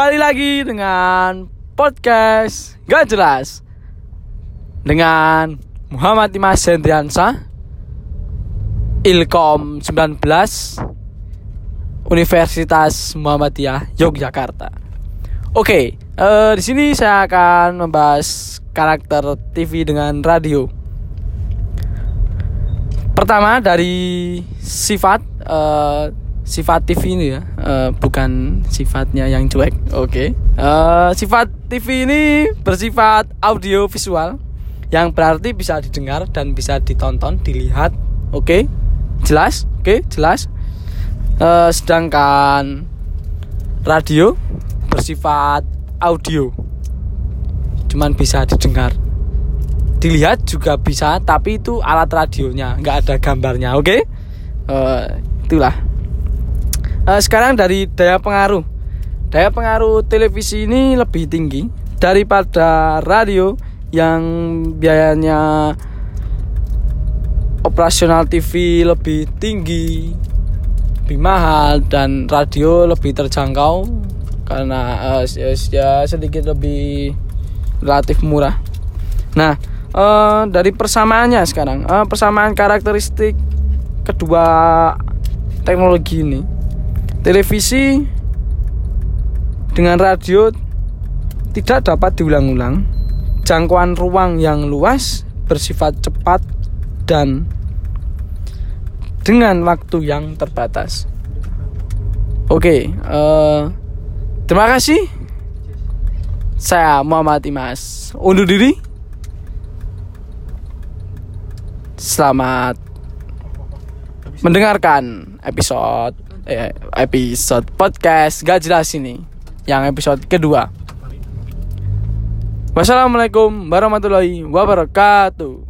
Kembali lagi dengan podcast Gak jelas Dengan Muhammad Imas Hendriansa Ilkom 19 Universitas Muhammadiyah Yogyakarta. Oke, eh, di sini saya akan membahas karakter TV dengan radio. Pertama dari sifat eh, sifat TV ini ya, eh, bukan sifatnya yang cuek. Oke. Eh, sifat TV ini bersifat audio visual yang berarti bisa didengar dan bisa ditonton, dilihat. Oke. Jelas? Oke, jelas. Eh, sedangkan radio bersifat audio. Cuman bisa didengar. Dilihat juga bisa, tapi itu alat radionya, nggak ada gambarnya. Oke? Eh, itulah. Eh, sekarang dari daya pengaruh. Daya pengaruh televisi ini lebih tinggi daripada radio yang biayanya operasional TV lebih tinggi, lebih mahal dan radio lebih terjangkau karena eh, ya sedikit lebih relatif murah. Nah, eh, dari persamaannya sekarang, eh, persamaan karakteristik kedua teknologi ini televisi dengan radio tidak dapat diulang-ulang. Jangkauan ruang yang luas, bersifat cepat dan dengan waktu yang terbatas. Oke, eh, terima kasih. Saya Muhammad Imas. Undur diri. Selamat mendengarkan episode eh, episode podcast gak jelas ini yang episode kedua. Wassalamualaikum warahmatullahi wabarakatuh.